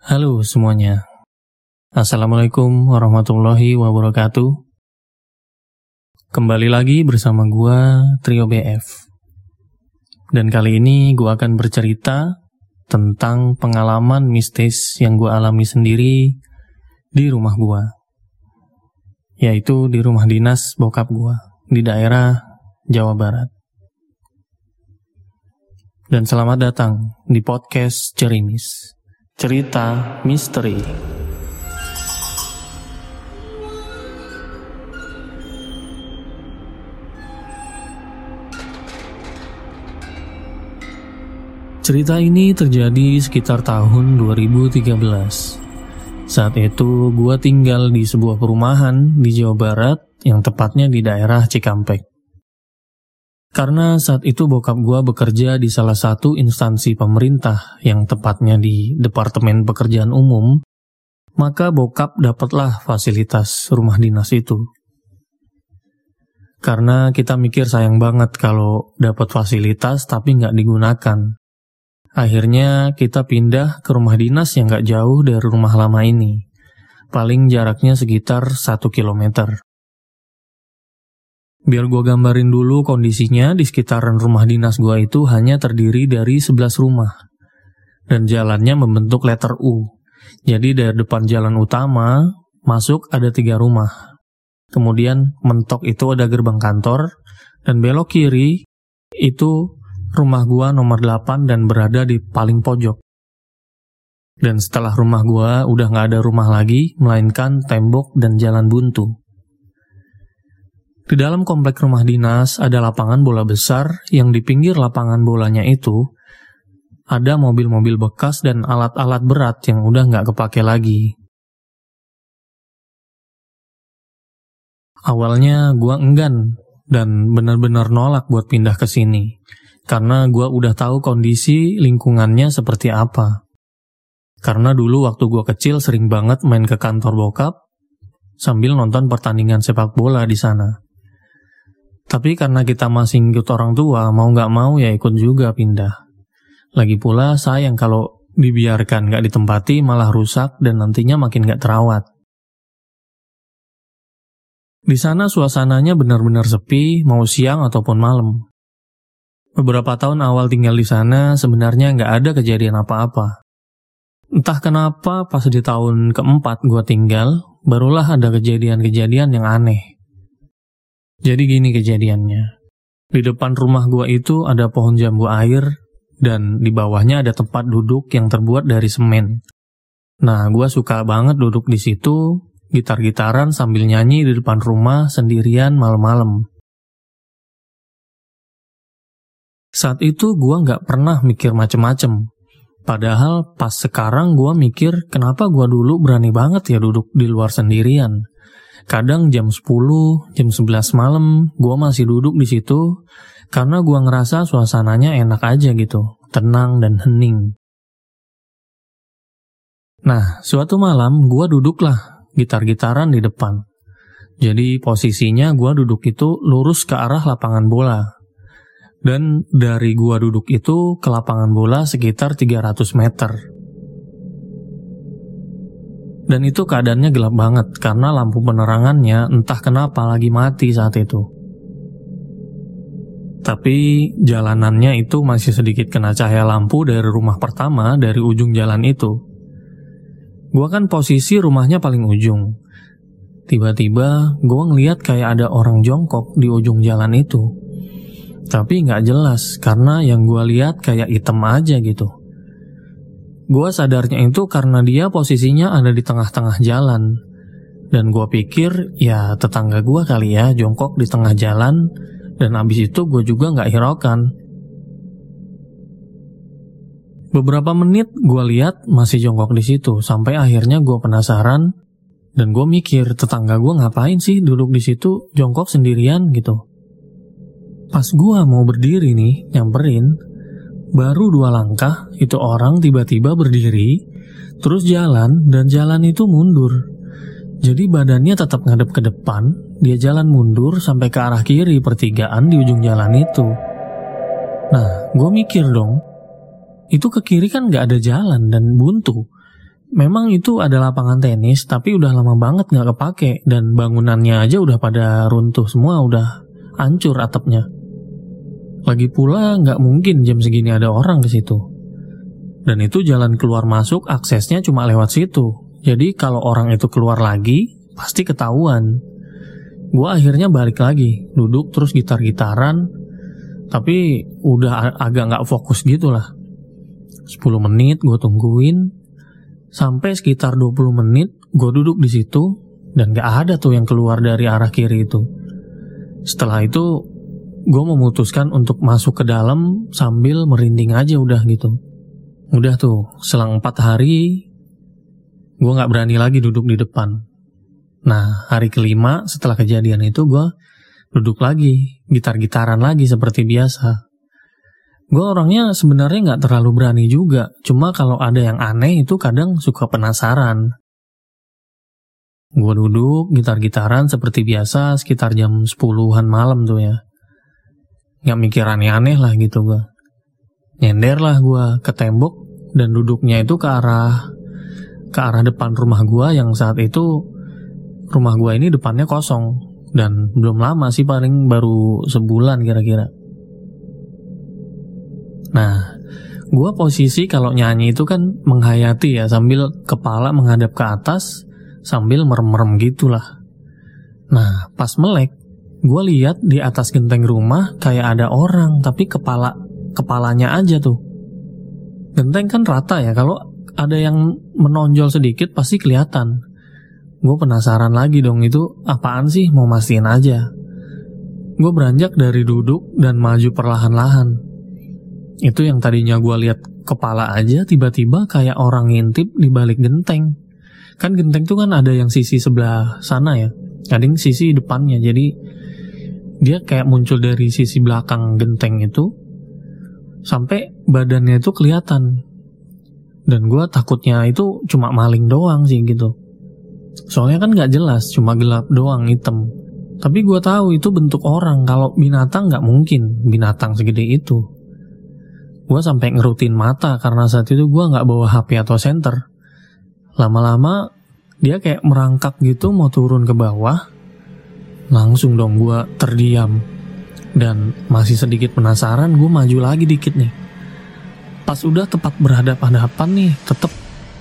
Halo semuanya. Assalamualaikum warahmatullahi wabarakatuh. Kembali lagi bersama gua Trio BF. Dan kali ini gua akan bercerita tentang pengalaman mistis yang gua alami sendiri di rumah gua. Yaitu di rumah dinas bokap gua di daerah Jawa Barat. Dan selamat datang di podcast Cerimis. Cerita Misteri Cerita ini terjadi sekitar tahun 2013. Saat itu gua tinggal di sebuah perumahan di Jawa Barat yang tepatnya di daerah Cikampek. Karena saat itu bokap gua bekerja di salah satu instansi pemerintah yang tepatnya di Departemen Pekerjaan Umum, maka bokap dapatlah fasilitas rumah dinas itu. Karena kita mikir sayang banget kalau dapat fasilitas tapi nggak digunakan. Akhirnya kita pindah ke rumah dinas yang nggak jauh dari rumah lama ini. Paling jaraknya sekitar 1 kilometer. Biar gue gambarin dulu kondisinya di sekitaran rumah dinas gue itu hanya terdiri dari 11 rumah. Dan jalannya membentuk letter U. Jadi dari depan jalan utama, masuk ada tiga rumah. Kemudian mentok itu ada gerbang kantor, dan belok kiri itu rumah gua nomor 8 dan berada di paling pojok. Dan setelah rumah gua udah nggak ada rumah lagi, melainkan tembok dan jalan buntu. Di dalam komplek rumah dinas ada lapangan bola besar yang di pinggir lapangan bolanya itu ada mobil-mobil bekas dan alat-alat berat yang udah nggak kepake lagi. Awalnya gua enggan dan benar-benar nolak buat pindah ke sini karena gua udah tahu kondisi lingkungannya seperti apa. Karena dulu waktu gua kecil sering banget main ke kantor bokap sambil nonton pertandingan sepak bola di sana. Tapi karena kita masih ngikut orang tua, mau nggak mau ya ikut juga pindah. Lagi pula sayang kalau dibiarkan nggak ditempati malah rusak dan nantinya makin nggak terawat. Di sana suasananya benar-benar sepi, mau siang ataupun malam. Beberapa tahun awal tinggal di sana sebenarnya nggak ada kejadian apa-apa. Entah kenapa pas di tahun keempat gue tinggal, barulah ada kejadian-kejadian yang aneh. Jadi gini kejadiannya. Di depan rumah gua itu ada pohon jambu air dan di bawahnya ada tempat duduk yang terbuat dari semen. Nah, gua suka banget duduk di situ, gitar-gitaran sambil nyanyi di depan rumah sendirian malam-malam. Saat itu gua nggak pernah mikir macem-macem. Padahal pas sekarang gua mikir kenapa gua dulu berani banget ya duduk di luar sendirian. Kadang jam 10, jam 11 malam, gue masih duduk di situ karena gue ngerasa suasananya enak aja gitu, tenang dan hening. Nah, suatu malam gue duduklah gitar-gitaran di depan. Jadi posisinya gue duduk itu lurus ke arah lapangan bola. Dan dari gue duduk itu ke lapangan bola sekitar 300 meter. Dan itu keadaannya gelap banget karena lampu penerangannya entah kenapa lagi mati saat itu. Tapi jalanannya itu masih sedikit kena cahaya lampu dari rumah pertama dari ujung jalan itu. Gua kan posisi rumahnya paling ujung. Tiba-tiba gua ngeliat kayak ada orang jongkok di ujung jalan itu. Tapi nggak jelas karena yang gua lihat kayak item aja gitu. Gue sadarnya itu karena dia posisinya ada di tengah-tengah jalan. Dan gue pikir ya tetangga gue kali ya jongkok di tengah jalan dan abis itu gue juga gak hiraukan. Beberapa menit gue lihat masih jongkok di situ sampai akhirnya gue penasaran dan gue mikir tetangga gue ngapain sih duduk di situ jongkok sendirian gitu. Pas gue mau berdiri nih nyamperin, Baru dua langkah, itu orang tiba-tiba berdiri, terus jalan, dan jalan itu mundur. Jadi badannya tetap ngadep ke depan, dia jalan mundur sampai ke arah kiri pertigaan di ujung jalan itu. Nah, gue mikir dong, itu ke kiri kan gak ada jalan dan buntu. memang itu ada lapangan tenis, tapi udah lama banget nggak kepake dan bangunannya aja udah pada runtuh semua, udah hancur atapnya. Lagi pula nggak mungkin jam segini ada orang ke situ. Dan itu jalan keluar masuk aksesnya cuma lewat situ. Jadi kalau orang itu keluar lagi, pasti ketahuan. Gue akhirnya balik lagi, duduk terus gitar-gitaran, tapi udah agak nggak fokus gitu lah. 10 menit gue tungguin, Sampai sekitar 20 menit gue duduk di situ dan gak ada tuh yang keluar dari arah kiri itu. Setelah itu gue memutuskan untuk masuk ke dalam sambil merinding aja udah gitu. Udah tuh, selang 4 hari gue gak berani lagi duduk di depan. Nah, hari kelima setelah kejadian itu gue duduk lagi, gitar-gitaran lagi seperti biasa. Gue orangnya sebenarnya nggak terlalu berani juga, cuma kalau ada yang aneh itu kadang suka penasaran. Gue duduk gitar-gitaran seperti biasa sekitar jam 10-an malam tuh ya. Nggak mikir aneh-aneh lah gitu gue. Nyender lah gue ke tembok dan duduknya itu ke arah ke arah depan rumah gue yang saat itu rumah gue ini depannya kosong dan belum lama sih paling baru sebulan kira-kira. Nah, gue posisi kalau nyanyi itu kan menghayati ya sambil kepala menghadap ke atas sambil merem-merem gitulah. Nah, pas melek, gue lihat di atas genteng rumah kayak ada orang tapi kepala kepalanya aja tuh. Genteng kan rata ya, kalau ada yang menonjol sedikit pasti kelihatan. Gue penasaran lagi dong itu apaan sih mau mastiin aja. Gue beranjak dari duduk dan maju perlahan-lahan itu yang tadinya gue lihat kepala aja tiba-tiba kayak orang ngintip di balik genteng. Kan genteng tuh kan ada yang sisi sebelah sana ya. Ada yang sisi depannya. Jadi dia kayak muncul dari sisi belakang genteng itu sampai badannya itu kelihatan. Dan gue takutnya itu cuma maling doang sih gitu. Soalnya kan nggak jelas, cuma gelap doang hitam. Tapi gue tahu itu bentuk orang. Kalau binatang nggak mungkin binatang segede itu gue sampai ngerutin mata karena saat itu gue nggak bawa HP atau center. Lama-lama dia kayak merangkak gitu mau turun ke bawah. Langsung dong gue terdiam. Dan masih sedikit penasaran gue maju lagi dikit nih. Pas udah tepat berhadapan-hadapan nih tetep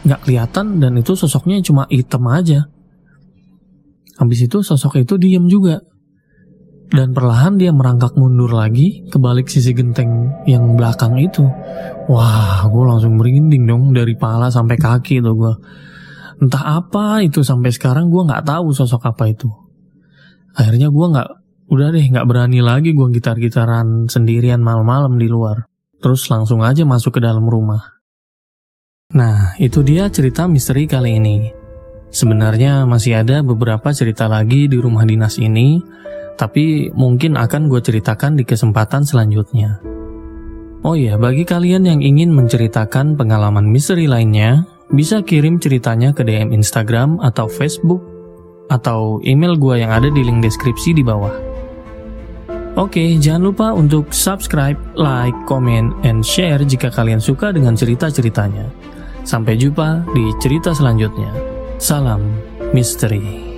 nggak kelihatan dan itu sosoknya cuma hitam aja. Habis itu sosok itu diem juga dan perlahan dia merangkak mundur lagi ke balik sisi genteng yang belakang itu. Wah, gue langsung merinding dong dari pala sampai kaki itu gue. Entah apa itu sampai sekarang gue nggak tahu sosok apa itu. Akhirnya gue nggak, udah deh nggak berani lagi gue gitar-gitaran sendirian malam-malam di luar. Terus langsung aja masuk ke dalam rumah. Nah, itu dia cerita misteri kali ini. Sebenarnya masih ada beberapa cerita lagi di rumah dinas ini, tapi mungkin akan gue ceritakan di kesempatan selanjutnya. Oh iya, bagi kalian yang ingin menceritakan pengalaman misteri lainnya, bisa kirim ceritanya ke DM Instagram atau Facebook atau email gue yang ada di link deskripsi di bawah. Oke, jangan lupa untuk subscribe, like, comment, and share jika kalian suka dengan cerita-ceritanya. Sampai jumpa di cerita selanjutnya. Salam misteri.